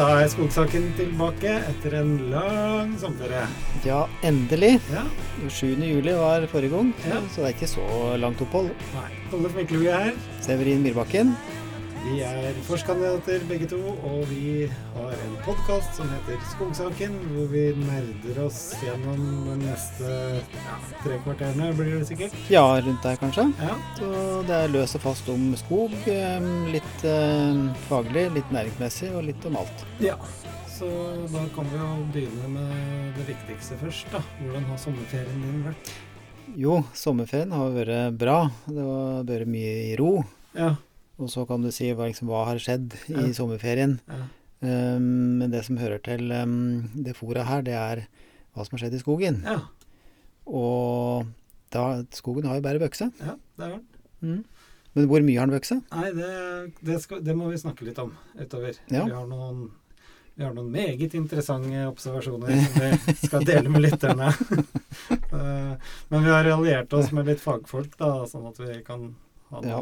Da er skogsaken tilbake etter en lang sommerferie. Ja, endelig. Ja, 7. juli var forrige gang, Ja. så det er ikke så langt opphold. nei. Tollef Myklebø er her. Severin Myrbakken. Vi er forskandidater begge to, og vi har en podkast som heter Skogsaken, hvor vi nerder oss gjennom de neste ja, tre kvarterene, blir det sikkert. Ja, rundt der kanskje. Ja, Så det er løs og fast om skog. eh, Litt eh, faglig, litt næringsmessig og litt om alt. ja. Så da kan vi jo begynne med det viktigste først, da. Hvordan har sommerferien din vært? Jo, sommerferien har vært bra. Det har vært mye i ro. Ja. Og så kan du si hva, liksom, hva har skjedd i Ja. sommerferien. ja. Um, men det som hører til um, det fora her, det er hva som har skjedd i skogen. Ja, Og da, skogen har jo bare vokst. ja det er den. Mm. Men hvor mye har den vokst? Nei, det, det, skal, det må vi snakke litt om utover. Ja. Vi, har noen, vi har noen meget interessante observasjoner som vi skal dele med lytterne. Eh, Men vi har alliert oss med litt fagfolk, da, sånn at vi kan ha Ja.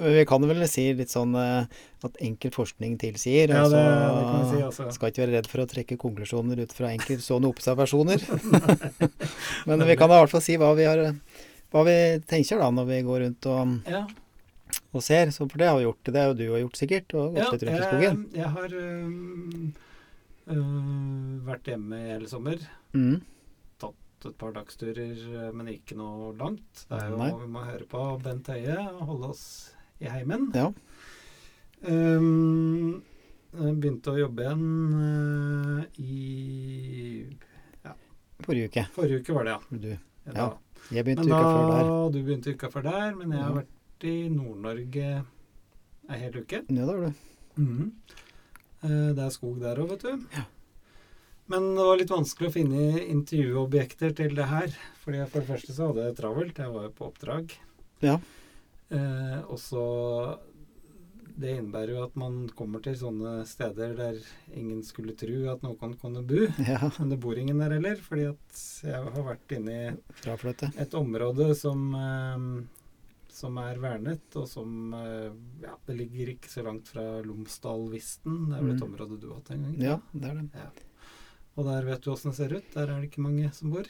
Vi kan vel si litt sånn eh, at enkel forskning tilsier. Ja, altså, det, vi si, altså. Skal ikke være redd for å trekke konklusjoner ut fra enkeltstående observasjoner. Men vi kan i hvert fall si hva vi, har, hva vi tenker da når vi går rundt og, Ja, og ser. Så for det har vi gjort. Det har jo du har gjort sikkert. Og gått ja litt rundt i skogen. jeg har øh, vært hjemme i hele sommer. Mm. Et par dagsturer, øh, men ikke noe langt. Det er jo, Nei. vi må høre på Bent Høie og holde oss i heimen. Ja. Um, begynte å jobbe igjen uh, i Forrige uke. Forrige uke var det, ja. Du. ja. Ja. Jeg begynte Men uka da, før der. Du begynte uka før der, men jeg har vært i Nord-Norge ei hel uke. Ja, det har du. Mhm. Uh, Det er skog der òg, vet du. Ja. Men det var litt vanskelig å finne intervjuobjekter til det her. Fordi For det første så hadde jeg travelt. Jeg var jo på oppdrag. Ja. Eh, og så Det innebærer jo at man kommer til sånne steder der ingen skulle tro at noen kunne bo. Ja, Men det bor ingen der heller, fordi at jeg har vært inne i et område som, eh, som er vernet, og som eh, Ja, det ligger ikke så langt fra Lomsdal-Visten. Det er vel et Mm. område du har hatt en gang? Ja, det er det. Og der vet du åssen det ser ut. Der er det ikke mange som bor.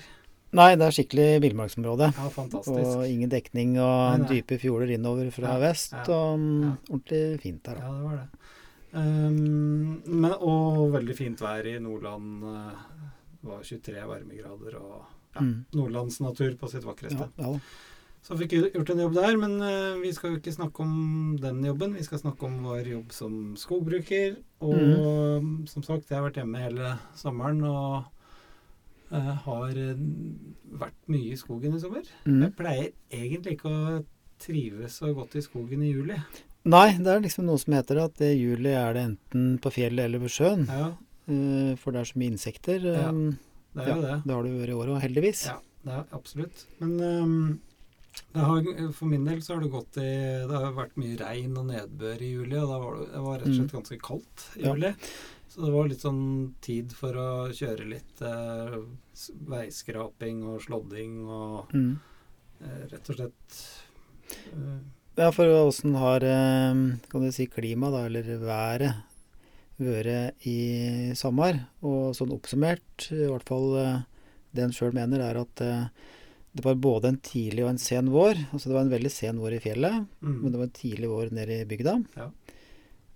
Nei, det er skikkelig villmarksområde. Ja, fantastisk. Og ingen dekning og Nei, nei. dype fjorder innover fra Ja, vest. ja, Og ja. ordentlig fint der, da. Ja, det var det. Um, men, og veldig fint vær i Nordland. eh, Det var 23 varmegrader og ja, Mm. nordlandsnatur på sitt vakreste. Ja, ja. Så fikk vi gjort en jobb der, men eh, vi skal jo ikke snakke om den jobben. Vi skal snakke om vår jobb som skogbruker. Og mm. som sagt, jeg har vært hjemme hele sommeren og uh, har eh, vært mye i skogen i sommer. Mm. Jeg pleier egentlig ikke å trives så godt i skogen i juli. Nei, det er liksom noe som heter at i juli er det enten på fjellet eller på sjøen. Ja, Uh, For det er så mye insekter. Ja, det er jo det. Det har det jo vært i år òg, heldigvis. Ja, det er absolutt. Men det har, for min del så har det gått i Det har vært mye regn og nedbør i juli, og da var det, det var rett og slett ganske kaldt i Mm. Ja. juli. Så det var litt sånn tid for å kjøre litt eh, veiskraping og slådding og Mm. eh, rett og slett eh, Ja, for åssen har eh, kan du si klima, da, eller været, vært i sommer? Og sånn oppsummert, i hvert fall eh, det en sjøl mener, er at eh, det var både en tidlig og en sen vår. Altså det var en veldig sen vår i fjellet, mm, men det var en tidlig vår nede i bygda. Ja.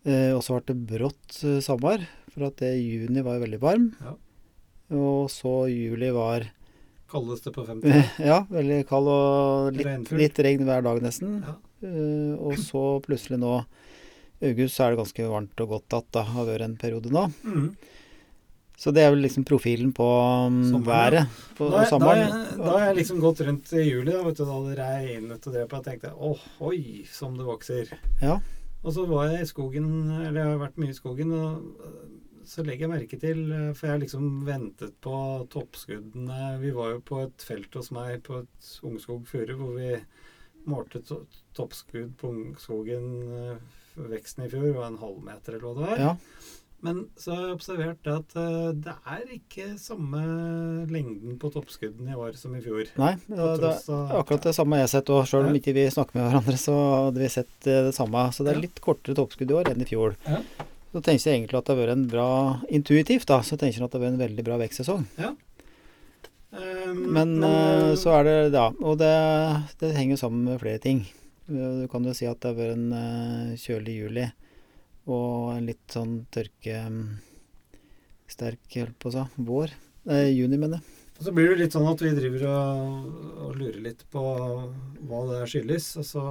Eh, og så ble det brått eh, sommer, for at det, juni var veldig varm. Ja. Og så juli var Kaldeste på 50. ja, veldig kald og litt, litt regn hver dag nesten. Ja. Eh, og så plutselig nå august så er det ganske varmt og godt at det har vært en periode nå. Mm. Så det er vel liksom profilen på um, Sommeren, været på Da, sommeren. da har jeg liksom gått rundt i juli, da, vet du, da det regnet og drev på, og tenkte åh, oi, som det vokser. Ja. Og så var jeg i skogen, eller jeg har vært mye i skogen, og så legger jeg merke til, for jeg har liksom ventet på toppskuddene. Vi var jo på et felt hos meg på et Ungskog furu, hvor vi målte to toppskudd på ungskogen. øh, Veksten i fjor var en halvmeter eller hva det var. ja. Men så har jeg observert at øh, det er ikke samme lengden på toppskuddene i år som i fjor. Nei, det, det er akkurat det samme jeg har sett. Og sjøl om Ja. ikke vi snakker med hverandre, så hadde vi sett eh, det samme. Så det er litt kortere toppskudd i år enn i fjor. Ja. Så tenker jeg egentlig at det har vært en bra Intuitivt, da, så tenker jeg at det har vært en veldig bra vekstsesong. Um, Men men så er det Ja, og det, det henger sammen med flere ting. Eh, Du kan jo si at det har vært en eh, kjølig juli og en litt sånn tørke mm, holdt på å si, vår. Eh, juni, mener jeg. Og så blir det litt sånn at vi driver og, og lurer litt på hva det skyldes. Og så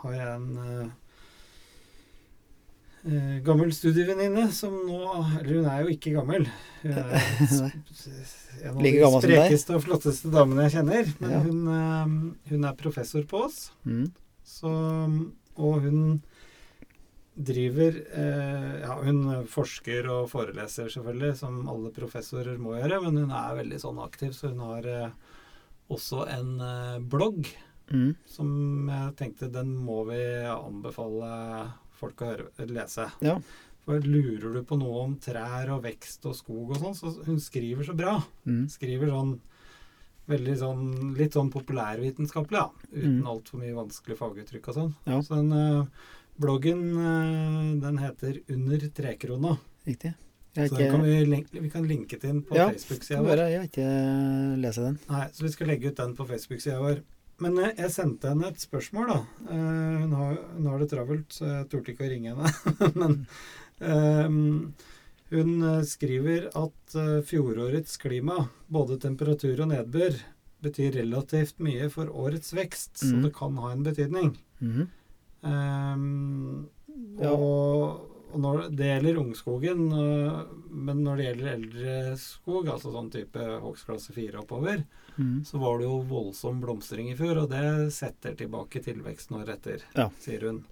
har jeg en eh, eh, gammel studievenninne som nå Eller hun er jo ikke gammel. Hun er en av Like de sprekeste og flotteste damene jeg kjenner. Men Ja. hun, eh, hun er professor på oss. Mm. Så, og hun driver eh, Ja, hun forsker og foreleser, selvfølgelig, som alle professorer må gjøre, men hun er veldig sånn aktiv, så hun har eh, også en eh, blogg Mm. som jeg tenkte den må vi anbefale folk å høre, lese. Ja. For lurer du på noe om trær og vekst og skog og sånn, så hun skriver så bra. Mm. Skriver sånn veldig sånn litt sånn populærvitenskapelig, ja. Uten Mm. altfor mye vanskelig faguttrykk og sånn. Ja. Så den bloggen, eh, den heter Under trekrona. Riktig. Så den kan vi, link vi kan linke til den på Ja, Facebook-sida vår. Ja, jeg har ikke lest den. Nei, så vi skal legge ut den på Facebook-sida vår. Men eh, jeg sendte henne et spørsmål, da. Eh, hun, har, hun har det travelt, så jeg torde ikke å ringe henne. Men um, hun skriver at fjorårets klima, både temperatur og nedbør, betyr relativt mye for årets vekst, så Mhm. det kan ha en betydning. Mhm. Ehm, Ja. og, når det gjelder ungskogen, øh, men når det gjelder eldre skog, altså sånn type hogstklasse 4 oppover, mm. så var det jo voldsom blomstring i fjor, og det setter tilbake tilveksten året etter, Ja. sier hun.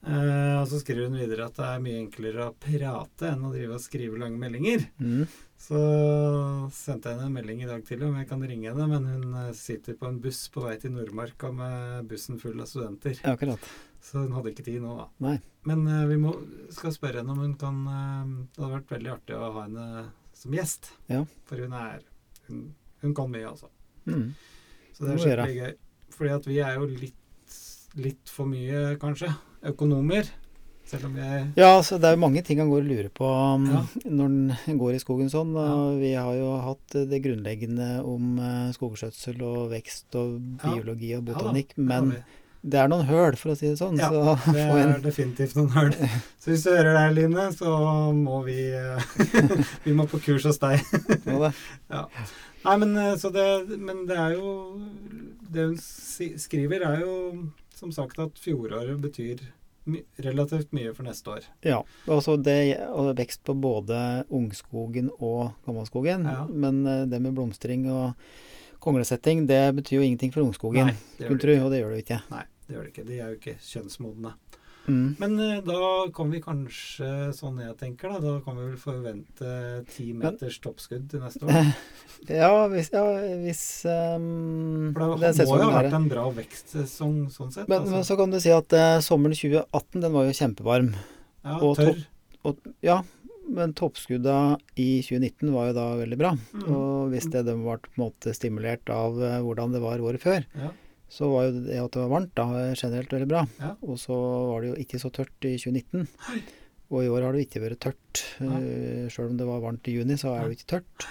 Eh, og så skriver hun videre at det er mye enklere å prate enn å drive og skrive lange meldinger. Mm. Så sendte jeg henne en melding i dag tidlig om jeg kan ringe henne, men hun eh, sitter på en buss på vei til Nordmarka med bussen full av studenter. Akkurat. Så hun hadde ikke tid nå, da. Nei. Men uh, vi må, skal spørre henne om hun kan uh, Det hadde vært veldig artig å ha henne som gjest. Ja. For hun er Hun, hun kan mye, altså. Mm. Så det er skikkelig gøy. Fordi at vi er jo litt, litt for mye, kanskje, økonomer. Selv om er Ja, så det er jo mange ting han går og lurer på um, Ja. når han går i skogen sånn. Ja. vi har jo hatt det grunnleggende om eh, skogskjøtsel og vekst og biologi og Ja botanikk. men det er noen høl, for å si det sånn. Ja, så Det er en definitivt noen høl. Så hvis du hører her, Line, så må vi eh, Vi må på kurs hos deg. ja, det. Nei, men, eh, så det, men det er jo Det hun skriver, er jo som sagt at fjoråret betyr my, relativt mye for neste år. Ja. Og det og vekst på både ungskogen og gammelskogen. Ja. Men eh, det med blomstring og konglesetting, det betyr jo ingenting for ungskogen. Nei, det gjør det tro, og det gjør det jo ikke. Nei, det gjør det ikke. De er jo ikke kjønnsmodne. Mm. Men eh, da kan vi kanskje, sånn jeg tenker, da, da kan vi vel forvente ti meters toppskudd til neste år. Ja, hvis, ja, hvis um, For det, det må jo ha vært en bra vekstsesong sånn sett. Men, men altså. så kan du si at uh, sommeren 2018 den var jo kjempevarm. ja, og tørr. Og, ja, men toppskudda i 2019 var jo da veldig bra. Mm. Og hvis det de ble på en måte stimulert av eh, hvordan det var året før, Ja. Så var jo det at det var varmt da generelt veldig bra. Ja. Og så var det jo ikke så tørt i 2019. Og i år har det ikke vært tørt. Nei. Uh, Sjøl om det var varmt i juni, så er det jo ikke tørt.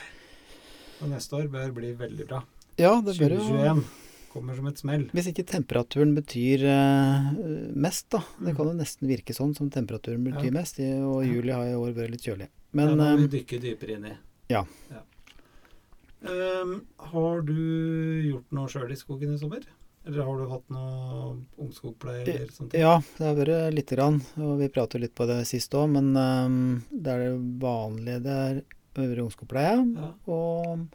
Og neste år bør bli veldig bra. Ja, det bør jo 2021 kommer som et smell. Hvis ikke temperaturen betyr uh, mest, da. Det Mm. kan jo nesten virke sånn som temperaturen betyr Ja. mest. Og Ja. juli har i år vært litt kjølig. det Men må vi eh, dykke dypere inn i. ja. Ehm, har du gjort noe sjøl i skogen i sommer? Eller har du hatt noe ungskogpleie eller sånt? ja, det har vært lite grann. Og vi prater litt på det sist òg, men um, det er det vanlige det er øvre ungskogpleie Ja. og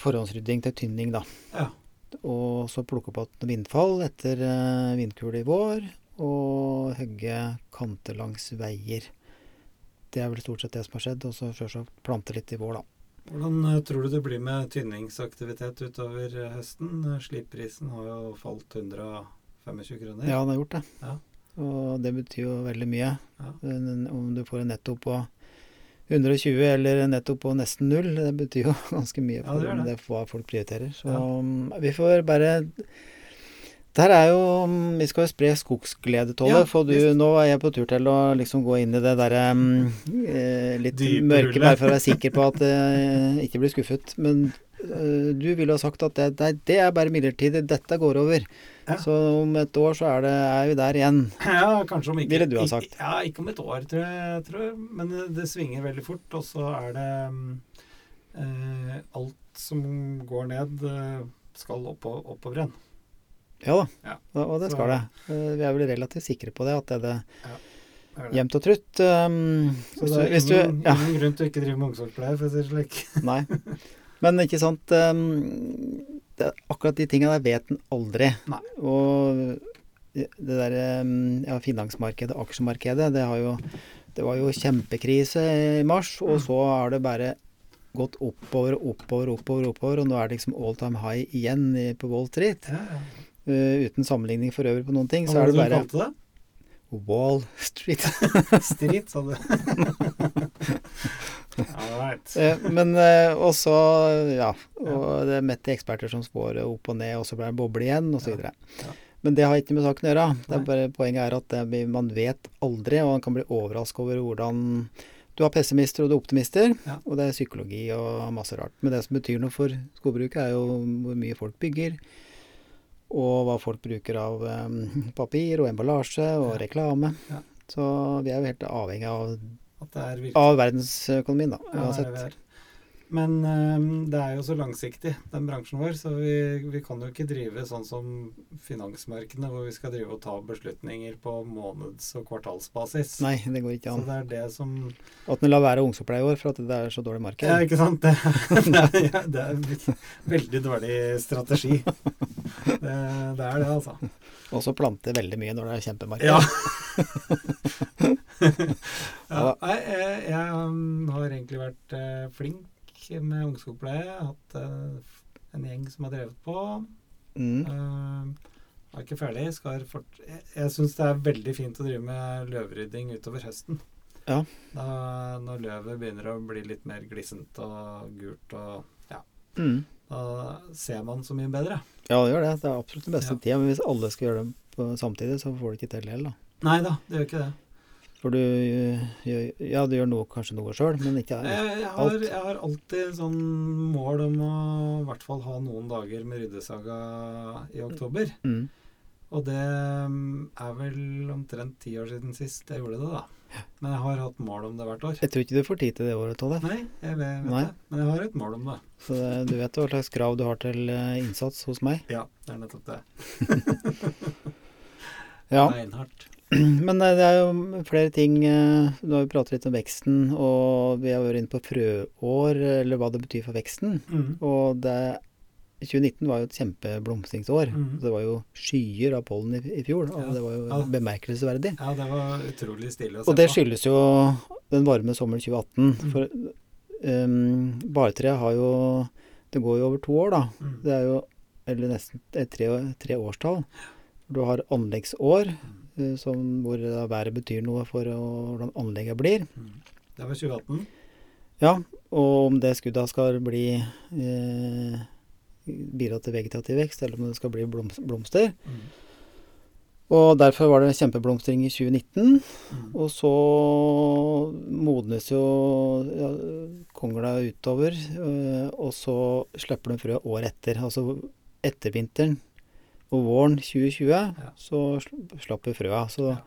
forhåndsrydding til tynning, da. Ja. Og så plukke opp igjen vindfall etter uh, vindkule i vår, og hogge kanter langs veier. Det er vel stort sett det som har skjedd. Og så selvsagt plante litt i vår, da. Hvordan eh, tror du det blir med tynningsaktivitet utover eh, høsten? Slipprisen har jo falt 125 kroner. Ja, den har gjort det. Ja. Og det betyr jo veldig mye. Ja. Om du får en netto på 120 eller en netto på nesten null, det betyr jo ganske mye Ja, det for gjør det. det. hva folk prioriterer. Så Ja. um, vi får bare Det her er jo mm, Vi skal jo spre skogsglede, Tolle. Ja, for du, nå er jeg på tur til å liksom gå inn i det derre mm, eh, litt Dype mørke, hullet. bare for å være sikker på at jeg ikke blir skuffet. Men eh, du ville ha sagt at det, det, det er bare midlertidig, dette går over. Ja. Så om et år så er, det, er vi der igjen. Ja, kanskje om ikke Ville du ha sagt. Ja, ikke om et år, tror jeg. Tror jeg. Men det, det svinger veldig fort. Og så er det mm, eh, Alt som går ned, eh, skal opp oppover igjen. Ja da, Ja. og, det skal det. Eh, vi er vel relativt sikre på det, at det er det er jevnt og trutt. Um, Så det du- er hvis du, ja, ingen grunn til å ikke drive med omsorgspleie, for å si det slik. nei. Men ikke sant um, det, er Akkurat de tinga der vet en aldri. Nei. Og det derre der um, ja, finansmarkedet, aksjemarkedet, det, har jo, det var jo kjempekrise i mars, og Mm. så har det bare gått oppover og oppover, oppover, oppover, og nå er det liksom all time high igjen på Wall Street. Ja, ja. Uh, uten sammenligning for øvrig på noen ting, Hva så var er det du bare kalte det? Wall Street. Street, sa du. All right. Eh, Men uh, også, ja, og det er mette eksperter som spår opp og ned, og så blir det boble igjen, og så Ja. Ja. Men det har ikke med saken å gjøre. Det er bare, poenget er at det, man vet aldri, og man kan bli overrasket over hvordan Du har pessimister og du har optimister, Ja. og det er psykologi og masse rart. Men det som betyr noe for skogbruket, er jo hvor mye folk bygger, og hva folk bruker av papir og emballasje og Ja. reklame. Ja. Så vi er jo helt avhengig av, av verdensøkonomien, da, uansett. Men øhm, det er jo så langsiktig, den bransjen vår, så vi, vi kan jo ikke drive sånn som finansmarkedene, hvor vi skal drive og ta beslutninger på måneds- og kvartalsbasis. Nei, det går ikke an. Så det er det som At vi lar være ungsoppleie i år for at det er så dårlig marked. Ja, ikke sant? Det, det, er, det er en veldig dårlig strategi. Det, det er det, altså. Og så plante veldig mye når det er kjempemarked. Ja. Ja. jeg, jeg um, har egentlig vært eh, flink med ungskogpleie. Hatt uh, en gjeng som har drevet på. Mm. Uh, er ikke ferdig. Fort jeg jeg syns det er veldig fint å drive med løvrydding utover høsten. Ja. Da, når løvet begynner å bli litt mer glissent og gult, og ja, Mm. da ser man så mye bedre. Ja, det gjør det. Det er absolutt den beste Ja. tida. Men hvis alle skal gjøre det på samtidig, så får du ikke til det heller, da. Nei da, det gjør ikke det. For du gjør, ja, du gjør noe, kanskje noe sjøl, men ikke Jeg, jeg, har, alt. jeg har alltid sånn mål om å i hvert fall ha noen dager med ryddesaga i oktober. mm. Og det mm, er vel omtrent ti år siden sist jeg gjorde det, da. Men jeg har hatt mål om det hvert år. Jeg tror ikke du får tid til det året, Tolle. Nei, jeg vet, vet Nei. det. Men jeg har et mål om det. Så det, du vet hva slags krav du har til øh, innsats hos meg. Ja, det er nettopp det. Ja, Beinhardt. men øh, det er jo flere ting øh, Nå har vi pratet litt om veksten, og vi har vært inne på frøår, eller hva det betyr for veksten. Mm. Og det 2019 var jo et kjempeblomstringsår. Mm. Det var jo skyer av pollen i, i fjor, og Ja. det var jo Ja. bemerkelsesverdig. Ja, det var utrolig stille å se Og det på. skyldes jo den varme sommeren 2018. Mm. For um, bartreet har jo Det går jo over to år, da. Mm. Det er jo eller nesten tre, tre årstall. Du har anleggsår, eh, som, hvor da været betyr noe for hvordan anlegget blir. Det Det var 2018. Ja, og om det skuddet skal bli eh, bidra til vegetativ vekst, eller om det skal bli bloms, blomster. Mm. Og derfor var det kjempeblomstring i 2019. Mm. Og så modnes jo ja, kongla utover, øh, og så slipper de frø året etter. Altså etter vinteren og våren 2020 så sl- slapp vi frøa. Så Ja.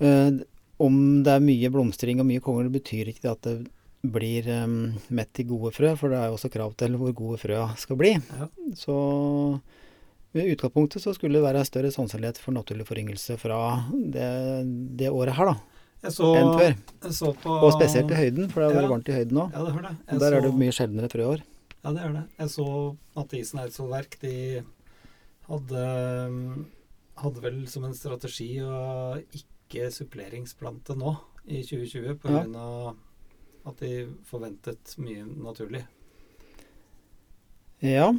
øh, om det er mye blomstring og mye kongler, betyr ikke det at det blir um, mett i gode frø, for det er jo også krav til hvor gode frøa skal bli. Ja. Så i utgangspunktet så skulle det være større sannsynlighet for naturlig foryngelse fra det, det året her, da, så, enn før. så på Og spesielt i høyden, for det har vært Ja. varmt i høyden nå. Ja, der så, er det mye sjeldnere frøår. Ja, det er det. Jeg så at Mathisen Eidsvollverk. De hadde, hadde vel som en strategi å ikke suppleringsplante nå i 2020 Ja. pga. at de forventet mye naturlig. Ja,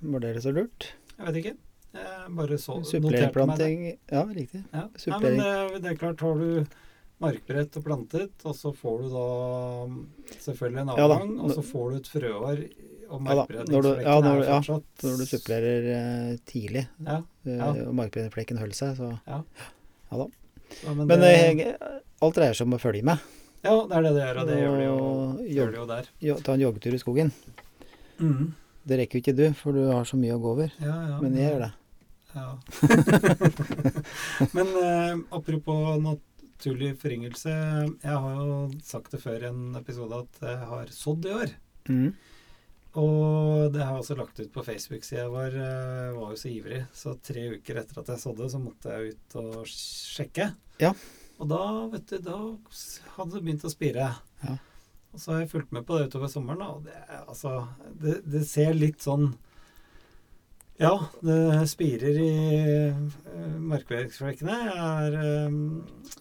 var det så lurt? Jeg vet ikke. Jeg bare så noterte meg det. Ja, riktig. Ja. Nei, men det, det er klart, har du markbrett og plantet, og så får du da selvfølgelig en Ja avgang, og så får du et frøår og Ja når du- ja, når- ja, Når du supplerer eh, tidlig, Ja, eh, og markbrenningsflekken holder seg, så ja, men, Men det, jeg, alt dreier seg om å følge med. Ja, det er det det gjør, og det gjør det jo, gjør det jo der. jo, ta en joggetur i skogen. Mm. Det rekker jo ikke du, for du har så mye å gå over. Ja, ja, Men jeg gjør det. Ja. Men eh, apropos naturlig foryngelse. Jeg har jo sagt det før i en episode at jeg har sådd i år. Mm. Og det har jeg også lagt ut på Facebook-sida vår. Jeg var jo så ivrig. Så tre uker etter at jeg sådde, så måtte jeg ut og sjekke. Ja. Og da, vet du, da hadde det begynt å spire. Ja. Og så har jeg fulgt med på det utover sommeren, da, og det, altså, det, det ser litt sånn Ja, det spirer i uh, markverksflekkene. Jeg er øh,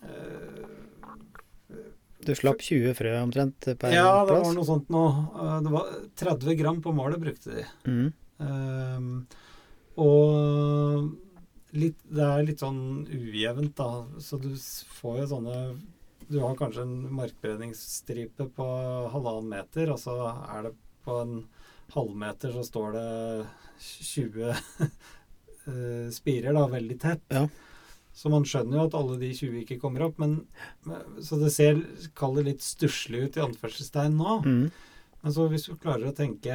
eh, Du slapp 20 frø omtrent per Ja, det plass? var noe sånt nå. Eh, Det var 30 gram på målet brukte de. Mm. Um, og litt, det er litt sånn ujevnt, da. Så du får jo sånne Du har kanskje en markbredningsstripe på halvannen meter, og så er det på en halvmeter så står det 20 eh, spirer, da, veldig tett. Ja. Så man skjønner jo at alle de 20 ikke kommer opp, men Så det ser, kall det litt stusslig ut i anførselstegn nå. Mm. Men så hvis du klarer å tenke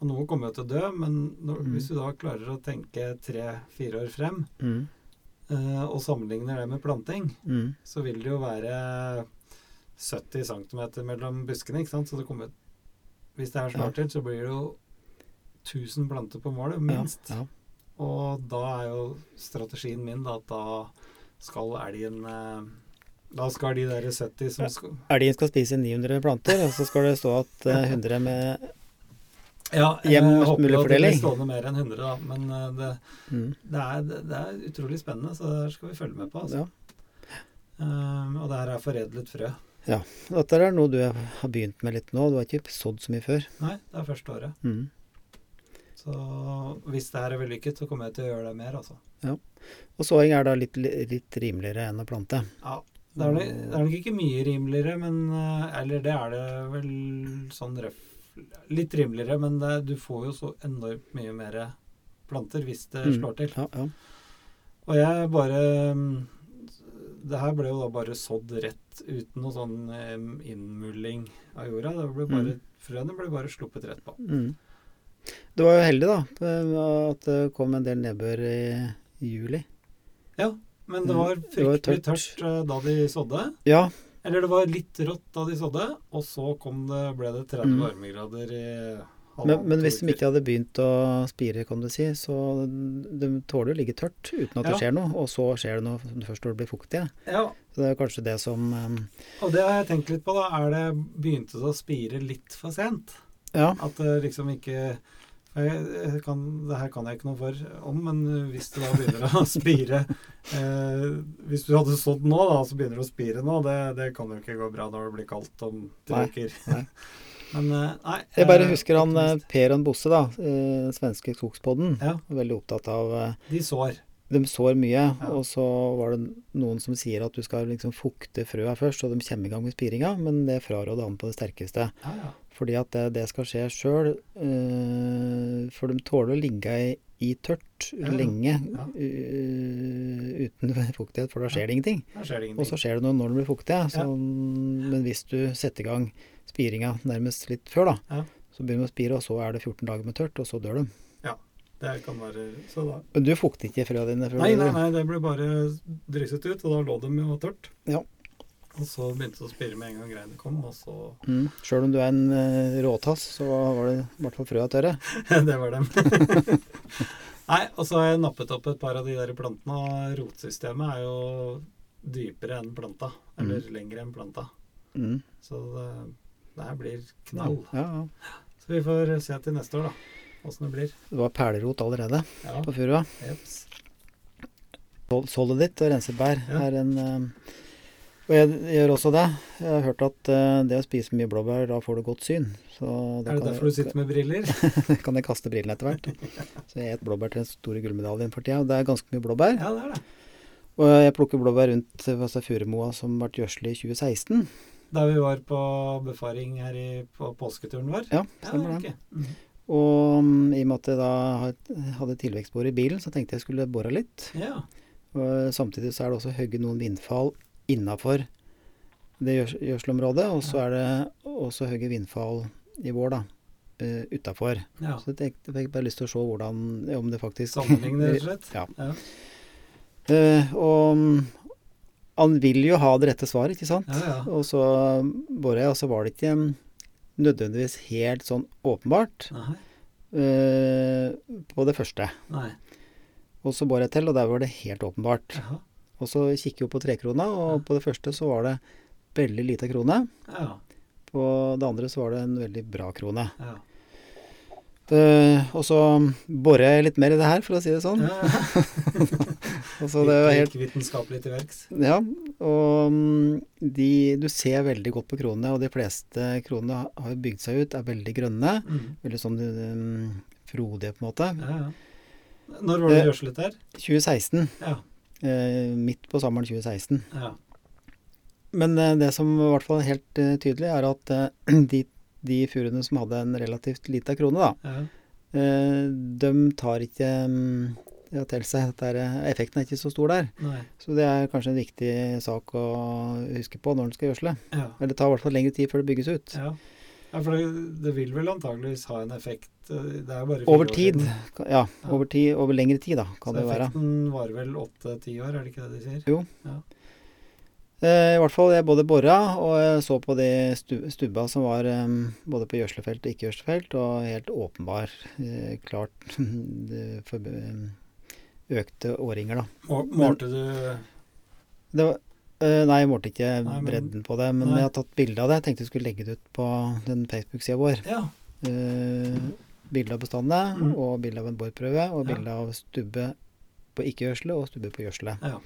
Og noen kommer jo til å dø, men når, Mm. hvis du da klarer å tenke tre-fire år frem, Mm. eh, og sammenligner det med planting, Mm. så vil det jo være 70 cm mellom buskene, ikke sant? Så det kommer Hvis det er snart til, så blir det jo 1000 planter på målet, minst. Ja, ja. Og da er jo strategien min da, at da skal elgen eh, Da skal de der 70 som skal Elgen skal spise 900 planter, og så skal det stå at eh, 100 med Ja, jeg håper jo at det blir stående mer enn 100, da. Men eh, det, mm. det, er, det er utrolig spennende, så det skal vi følge med på. Altså. Ja. Um, og det her er foredlet frø. Ja. Dette er noe du har begynt med litt nå. Du har ikke sådd så mye før. Nei, det er første året. Mm. Så hvis det her er vellykket, så kommer jeg til å gjøre det mer, altså. Ja. Og såing er da litt, litt rimeligere enn å plante. Ja. Det er, nok, det er nok ikke mye rimeligere, men eh, Eller det er det vel sånn røff Litt rimeligere, men det, du får jo så enormt mye mer planter hvis det Mm. slår til. Ja, ja. Og jeg bare mm, Det her ble jo da bare sådd rett uten noe sånn innmulling av jorda. Det ble bare, Frøene ble bare sluppet rett på. Mm. Du var jo heldig, da, at det kom en del nedbør i juli. Ja, men det var var det var fryktelig tørt. tørt eh, da de sådde. Ja, Eller det var litt rått da de sådde, og så kom det, ble det 30 Mm. varmegrader i men, men hvis de ikke hadde begynt å spire, kan du si, så de tåler å ligge tørt uten at det Ja. skjer noe. Og så skjer det noe først når det blir fuktig. Ja, Så det er kanskje det som um... og det har jeg tenkt litt på, da. Er det begynte det å spire litt for sent? Ja. At det liksom ikke jeg, kan, Det her kan jeg ikke noe for om, men hvis det da begynner å spire eh, Hvis du hadde sådd nå, da, så begynner det å spire nå. Det, det kan jo ikke gå bra når det blir kaldt om tre uker. Men eh, nei. Jeg bare eh, husker han eh. Per og Bosse, da, eh, svenske skogspodden. Ja. Veldig opptatt av De sår. De sår mye, Ja. og så var det noen som sier at du skal liksom fukte frøa først, og de kommer i gang med spiringa, men det fraråder han på det sterkeste. Ja, ja. Fordi at det, det skal skje sjøl. for de tåler å ligge i, i tørt Ja, lenge ja. Uh, uten fuktighet, for da skjer det ingenting. ingenting. Og så skjer det noe når de blir fuktige. Så, Men hvis du setter i gang spiringa nærmest litt før, da, Ja. så begynner de å spire, og så er det 14 dager med tørt, og så dør de. Det kan være så da. Men du fukter ikke frøa dine før Nei, nei, nei, det ble bare drysset ut, og da lå de jo tørt. Ja. Og så begynte det å spire med en gang greiene kom, og så Mm. Sjøl om du er en uh, råtass, så var det i hvert fall frøa tørre. Det var dem. Nei, og så har jeg nappet opp et par av de der plantene, og rotsystemet er jo dypere enn planta. Eller lengre enn planta. Mm. Så det, det her blir knall. Ja, ja. Så vi får se til neste år, da. Åssen det blir. Det var perlerot allerede Ja, på furua. jeps. Sol- ditt og rensebær Ja. er en eh, Og jeg gjør også det. Jeg har hørt at eh, det å spise mye blåbær, da får du godt syn. Så da Er det derfor du sitter med briller? kan jeg kaste brillene etter hvert. Så jeg et blåbær til den store gullmedaljen for tida. og Det er ganske mye blåbær. Ja, det er det. Og jeg plukker blåbær rundt altså, Furumoa som ble gjødsel i 2016. Da vi var på befaring her i, på påsketuren vår. Ja, stemmer det. ok. Mhm. Og mm, i og med at jeg da hadde tilvekstbor i bilen, så tenkte jeg skulle bore litt. Ja. Og samtidig så er det også hogget noen vindfall innafor det gjødselområdet. Og så er det også høye vindfall i vår, da. Uh, utafor. ja. Så jeg fikk bare lyst til å se hvordan Om det faktisk Sammenligne, rett og slett? Ja. Ja. Uh, og mm, han vil jo ha det rette svaret, ikke sant? Ja, ja. Og så borer jeg, og så var det ikke nødvendigvis helt sånn åpenbart eh, på det første. Nei. Og så bor jeg til, og der var det helt åpenbart. Jaha. Og så kikker vi på trekrona, og på det første så var det veldig lita krone. Ja. På det andre så var det en veldig bra krone. Ja. Eh, og så borer jeg litt mer i det her, for å si det sånn. ja. Og så det var helt vitenskapelig til verks. Ja, og mm, de, du ser veldig godt på kronene, og de fleste kronene har- bygd seg ut, er veldig grønne. Mm. Veldig sånn um, frodige, på en måte. Ja, ja. Når var det Eh, gjødslet der? 2016. Ja. Eh, midt på sommeren 2016. ja. Men eh, det som i hvert fall er helt eh, tydelig, er at de, de furuene som hadde en relativt lita krone, da, ja. eh, de tar ikke mm, ja, til seg at effekten er ikke så stor der. Nei. Så det er kanskje en viktig sak å huske på når en skal gjødsle. Ja. Eller det tar i hvert fall lengre tid før det bygges ut. Ja. Ja, for det, det vil vel antageligvis ha en effekt eh, Det er bare Over tid. Ja, over tid, over lengre tid, da, kan Så det være. Så effekten varer vel åtte-ti år, er det ikke det de sier? Jo. Ja. Eh, I hvert fall, jeg både bora og jeg så på de stubba som var eh, både på gjødslefelt og ikke-gjødslefelt, og helt åpenbar, eh, klart for, økte årringer, da. Målte du Det var, eh, nei, jeg målte ikke Nei, men- bredden på det, men Nei. jeg har tatt bilde av det. Jeg tenkte jeg skulle legge det ut på den Facebook-sida vår. Ja. Uh, bilde av bestandene, Mm. og bilde av en borprøve, og Ja. bilde av stubbe på ikke-gjødsle og stubbe på gjødsle. Ja.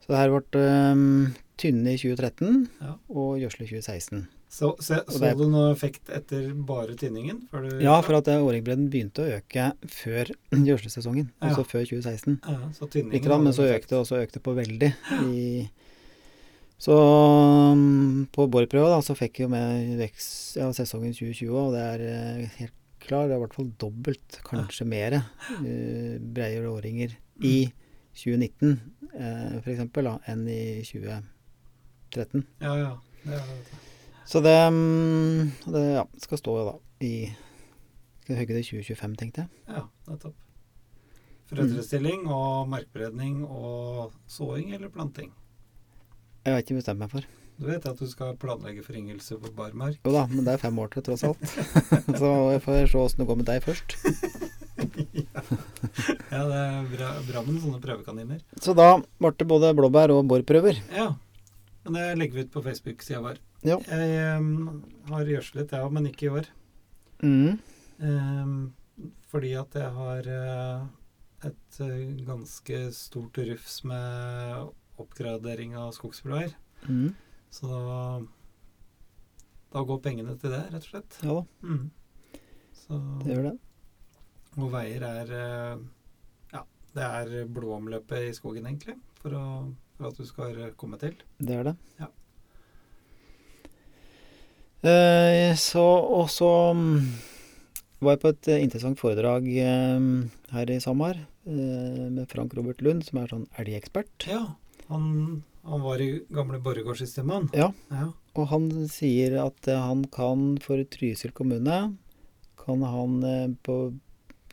Så det her ble um, tynne i 2013 Ja. og gjødsle i 2016. Så, se, så det du noe effekt etter bare tynningen? Ja, for at eh, årringbredden begynte å øke før gjødslesesongen, altså før 2016. ja, så tynningen Litt, men så økte det, og så økte på veldig. I, så um, på borprøva da, så fikk jeg jo med vekst, ja, sesongen 2020, og det er eh, helt klar, det er i hvert fall dobbelt, kanskje mer, uh, breie låringer mm. i 2019 uh, da, enn i 2013. Ja, ja. Det det. Så det, mm, det ja, skal stå da i Skal hogge det i 2025, tenkte jeg. Ja, nettopp. Frødrestilling og merkberedning og såing eller planting? Jeg har ikke bestemt meg for. Du vet at du skal planlegge foryngelse på barmark? Jo da, men det er fem år til, tross alt. så jeg får se åssen det går med deg først. Ja, det er bra, bra med sånne prøvekaniner. Så da ble det både blåbær og borprøver. Ja. Men det legger vi ut på Facebook-sida vår. Ja. Jeg um, har gjødslet, ja, men ikke i år. Mm. Um, fordi at jeg har uh, et eh, ganske stort rufs med oppgradering av skogsbilveier. Mm. Så da, da går pengene til det, rett og slett. Ja da, Mm. Så, det gjør det. og veier er eh, Ja, det er blodomløpet i skogen, egentlig, for, å, for at du skal komme til. Det er det. Ja. Eh, så Og så mm, var jeg på et eh, interessant foredrag eh, her i Samar eh, med Frank Robert Lund, som er sånn elgekspert. Ja, han, han var i gamle Borregaard-systemet, han. Ja. ja. Og han sier at eh, han kan for Trysil kommune kan han eh, på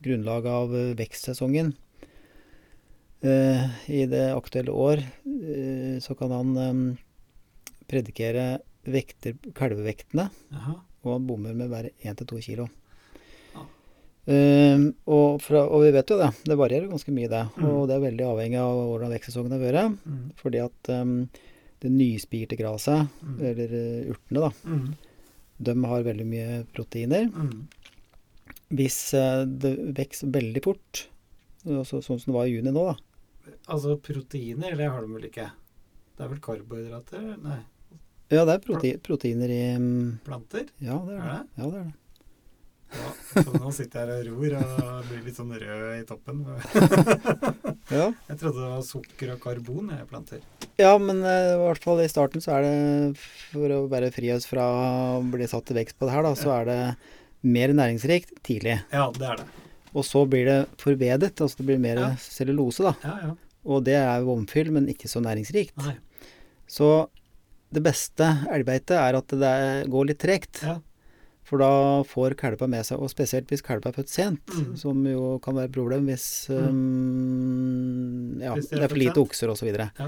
grunnlag av eh, vekstsesongen i det aktuelle år, så kan han predikere vekter, kalvevektene, Aha. og han bommer med bare 1-2 kilo. Eh, og, fra, og vi vet jo det, det varierer ganske mye det, Mm. og det er veldig avhengig av hvordan vekstsesongen har vært, Mm. fordi at um, det nyspirte graset, Mm. eller eh, urtene da, Mm. de har veldig mye proteiner. Mm. Hvis uh, det vokser veldig fort, så, sånn som det var i juni nå, da. Altså proteiner, det har de vel ikke? Det er vel karbohydrater? Nei, Ja, det er prote proteiner i um, planter? Ja, det er det. Er det? Ja, det er det. Ja, så nå sitter jeg her og ror og blir litt sånn rød i toppen. Ja, Jeg trodde det var sukker og karbon jeg planter. ja men eh, i hvert fall i starten så er det, for å være fri oss fra å bli satt til vekst på det her, da, så er det mer næringsrikt tidlig. Ja, det er det. Og så blir det forbedret, altså det blir mer Ja. cellulose, da. Ja, ja. Og det er jo vomfyll, men ikke så næringsrikt. Nei. Så det beste elgbeitet er at det går litt tregt. Ja. For da får kalva med seg, og spesielt hvis kalva er født sent, Mm. som jo kan være et problem hvis um, ja, Hvis det, er det er for lite okser osv. Ja.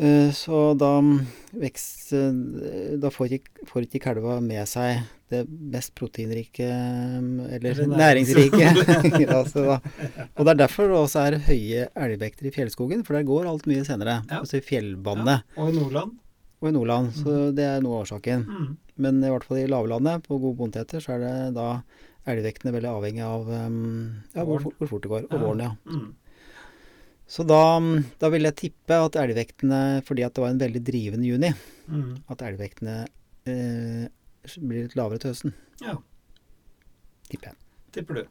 Uh, så da vekst uh, Da får ikke, får ikke kalva med seg det mest proteinrike um, Eller det næringsrike da. Og det er derfor det også er høye elgvekter i fjellskogen, for der går alt mye senere. Ja. Altså i fjellbandet Og i Nordland. og i Nordland, så det er noe av årsaken. Mm. Men i hvert fall i lavlandet, på gode bondeteter, så er det da elgvektene veldig avhengig av um, ja, hvor, hvor fort det går. Og Ja. våren, ja. Mm. Så da, da vil jeg tippe at elgvektene, fordi at det var en veldig drivende juni, Mm. at elgvektene eh, blir litt lavere til høsten. Ja, Tipper jeg. tipper du.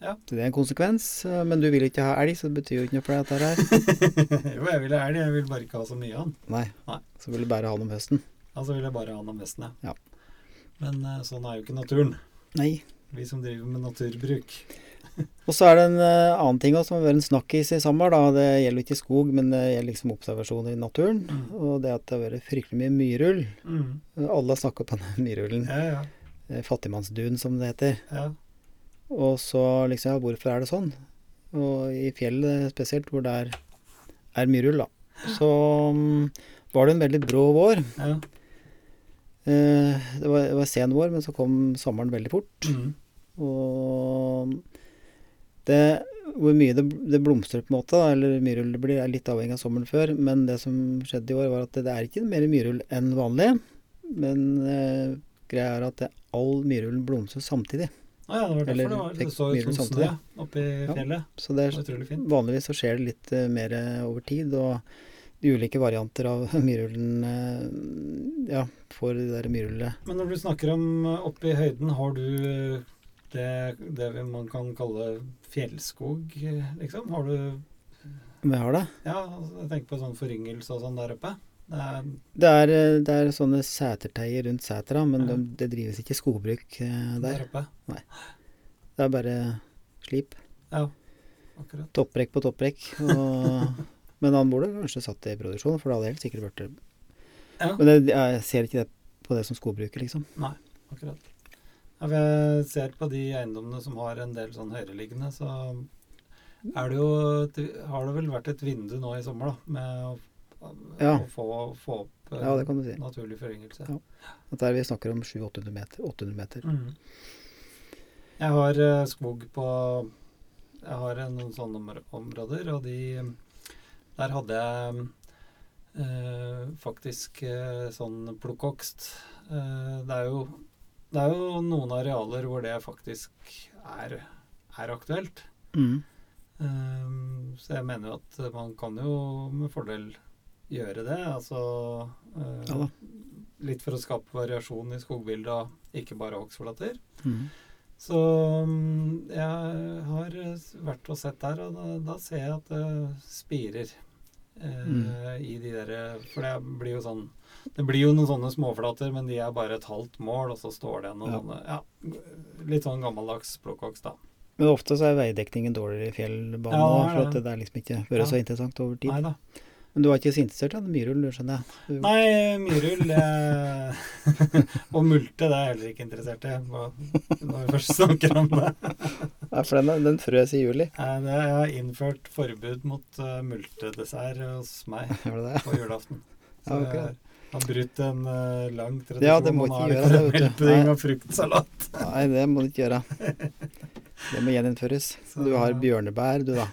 Så det er en konsekvens. eh, Men du vil ikke ha elg, så det betyr jo ikke noe for deg dette her. jo, jeg vil ha elg, jeg vil bare ikke ha så mye av den. Nei. Nei. Så vil du bare ha den om høsten. Altså vil jeg bare ha den om høsten, Ja. Men eh, sånn er jo ikke naturen. Nei. Vi som driver med naturbruk. Og så er det en eh, annen ting også, som har vært en snakkis i sommer. da, Det gjelder ikke skog, men det gjelder liksom observasjoner i naturen. Mm. Og det at det har vært fryktelig mye myrull. Mm. Alle har snakka på den myrullen. Ja, ja. Eh, Fattigmannsdun, som det heter. ja. Og så liksom, ja, hvorfor er det sånn? Og i fjellet spesielt, hvor det er, er myrull, da. Så mm, var det en veldig brå vår. ja. Eh, det, var, det var sen vår, men så kom sommeren veldig fort. Mm. Og det, hvor mye det, det blomstrer på en måte, eller myrull det blir, er litt avhengig av sommeren før. Men det som skjedde i år, var at det, det er ikke mer myrull enn vanlig. Men eh, greia er at all myrullen blomstrer samtidig. Ah, ja, det var derfor Eller det, var, det så ut som snø oppi i Ja. fjellet. Så det er. Vanligvis så skjer det litt eh, mer over tid, og ulike varianter av myrullen eh, ja, for det der myrullet Men når du snakker om eh, oppe i høyden, har du det, det man kan kalle fjellskog, eh, liksom? Har du Om jeg har det? Ja, altså, jeg tenker på sånn foryngelse og sånn der oppe. Det er, Det er, det er sånne seterteier rundt setra, men Ja. de, det drives ikke skogbruk der. der oppe. Det er bare slip. Ja, akkurat. Topprekk på topprekk. Og, men han burde kanskje satt det i produksjon, for det hadde helt sikkert det. Ja, Men det, jeg ser ikke det på det som skogbruker, liksom. Nei, akkurat. Jeg ser på de eiendommene som har en del sånn høyereliggende, så er det jo Har det vel vært et vindu nå i sommer, da, med å, Ja. å få, få opp eh, Ja, det kan du si. naturlig foryngelse. Ja. At der vi snakker om 700-800 meter. 800 meter. Mm. Jeg har eh, skog på Jeg har noen sånne områder, og de Der hadde jeg eh, faktisk eh, sånn plukkokst. Eh, det Det er jo noen arealer hvor det faktisk er, er aktuelt. Mm. Eh, så jeg mener jo at man kan jo med fordel gjøre det. Altså eh, Ja. Litt for å skape variasjon i skogbildet, og ikke bare hogstflater. Mm. Så mm, jeg har vært og sett der, og da, da ser jeg at det spirer. Eh, Mm. I de der, For det blir jo sånn Det blir jo noen sånne småflater, men de er bare et halvt mål, og så står det noen Ja. sånne ja, Litt sånn gammeldags plukkhogst, da. Men ofte så er veidekningen dårligere i fjellbanen, Ja, for det. er liksom ikke vært så interessant over tid. Nei da. Men du var ikke så interessert i myrull, skjønner jeg? Du, Nei, myrull eh, Og multe, det er jeg heller ikke interessert i, når vi først snakker om det. ja, for den, den frøs i juli. Nei, det jeg har innført forbud mot uh, multedessert hos meg på julaften. Så Ja, ok. jeg har brutt en uh, lang tradisjon. Ja, det må ikke gjøre det. Nei. og fruktsalat. Nei, det må du ikke gjøre. Det må gjeninnføres. Så- Du har bjørnebær, du da.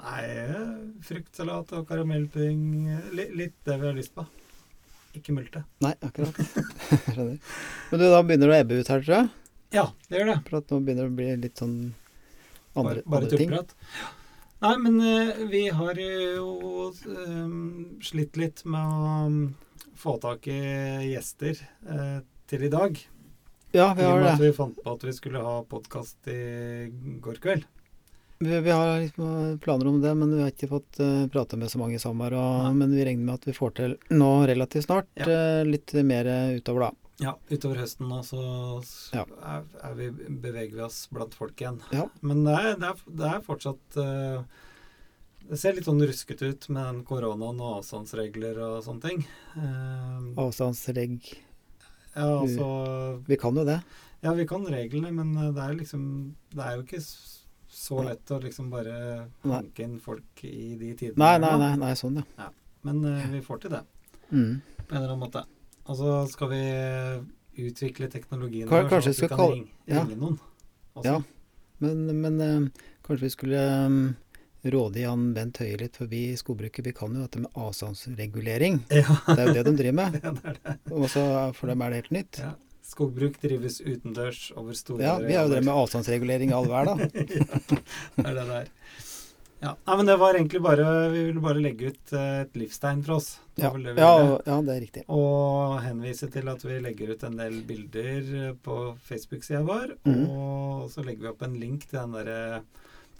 Nei, eh, fruktsalat og karamellpudding eh, Litt det vi har lyst på. Ikke multe. Nei, akkurat. Skjønner. Men du, da begynner det å ebbe ut her, tror jeg. Ja, det gjør det. For at nå begynner det å bli litt sånn andre, bare bare andre ting. tullprat. Nei, men uh, vi har jo uh, slitt litt med å um, få tak i gjester uh, til i dag. Ja, I vi og har med at det. vi fant på at vi skulle ha podkast i går kveld. Vi, vi har liksom planer om det, men vi har ikke fått uh, prate med så mange sommer. Og, men vi regner med at vi får til nå relativt snart Ja. Uh, litt mer eh, utover, da. Ja, utover høsten nå så Ja. er, er vi, beveger vi oss blant folk igjen. Ja. Men det er, det er, det er fortsatt uh, Det ser litt sånn ruskete ut med den koronaen og avstandsregler og sånne ting. Avstandsreg... Ja, altså Vi kan jo det. Ja, vi kan reglene, men eh, det er liksom Det er jo ikke så lett å liksom bare hanke inn folk i de tidene. Nei, nei, nei, nei sånn, ja. Men uh, vi får til det Mm. på en eller annen måte. Og så skal vi utvikle teknologien Ka- vår, kanskje sånn at vi kan ringe, ja. ringe noen. også. Ja. Men, men uh, kanskje vi skulle um, råde Jan Bent Høie litt forbi skogbruket. Vi kan jo dette med avstandsregulering. Ja. Det er jo det de driver med. ja, det er det. Og så for dem er det helt nytt. Ja. Skogbruk drives utendørs over store Ja, vi har jo drevet med avstandsregulering all vær, da. ja, det er det der. Ja. Nei, men det var egentlig bare Vi ville bare legge ut eh, et livstegn fra oss. Det Ja, det ja, ja det er riktig. Og henvise til at vi legger ut en del bilder eh, på Facebook-sida vår. Mhm. Og så legger vi opp en link til den derre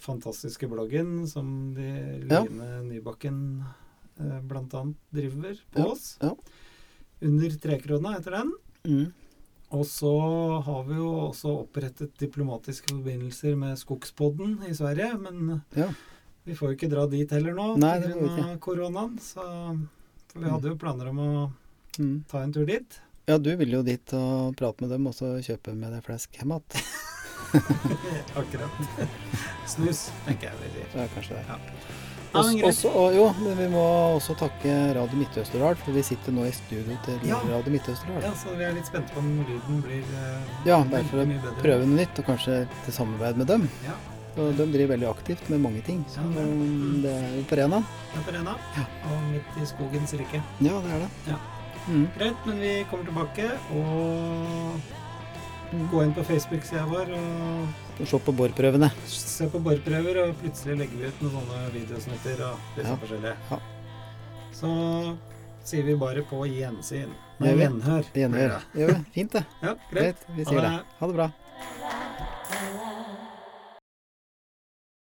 fantastiske bloggen som de Ja. Nybakken eh, blant annet driver på oss. ja. Under trekrona heter den. Mm. Og så har vi jo også opprettet diplomatiske forbindelser med Skogspodden i Sverige. Men Ja. vi får jo ikke dra dit heller nå pga. koronaen. Så for vi hadde jo planer om å Mm. ta en tur dit. Ja, du vil jo dit og prate med dem, og så kjøpe med deg flesk hjem igjen. Akkurat. Snus, tenker jeg vi sier. Ja, kanskje det. Ja. Ja, men Også, og jo, men vi må også takke Radio Midt-Østerdal, for vi sitter nå i studio til Ja. Radio Midt-Østerdal. Ja, så vi er litt spente på om lyden blir uh, Ja, derfor prøve noe nytt, og kanskje til samarbeid med dem. Ja, Og de driver veldig aktivt med mange ting. Så Ja, det- er jo på Rena. er på Rena. Og midt i skogens rike. Ja, det er det. Ja. Mm. Greit, men vi kommer tilbake og gå inn på Facebook-sida vår og og se på borprøvene. Se på borprøver, og plutselig legger vi ut noen sånne videosnutter og ah, litt ja. Sånn forskjellige. Ja. Så sier vi bare på gjensyn. Nei, gjenhør. Gjenhør. Gjør vi. Fint, det. Ja, greit. Vi sier ha det. det. Ha det bra.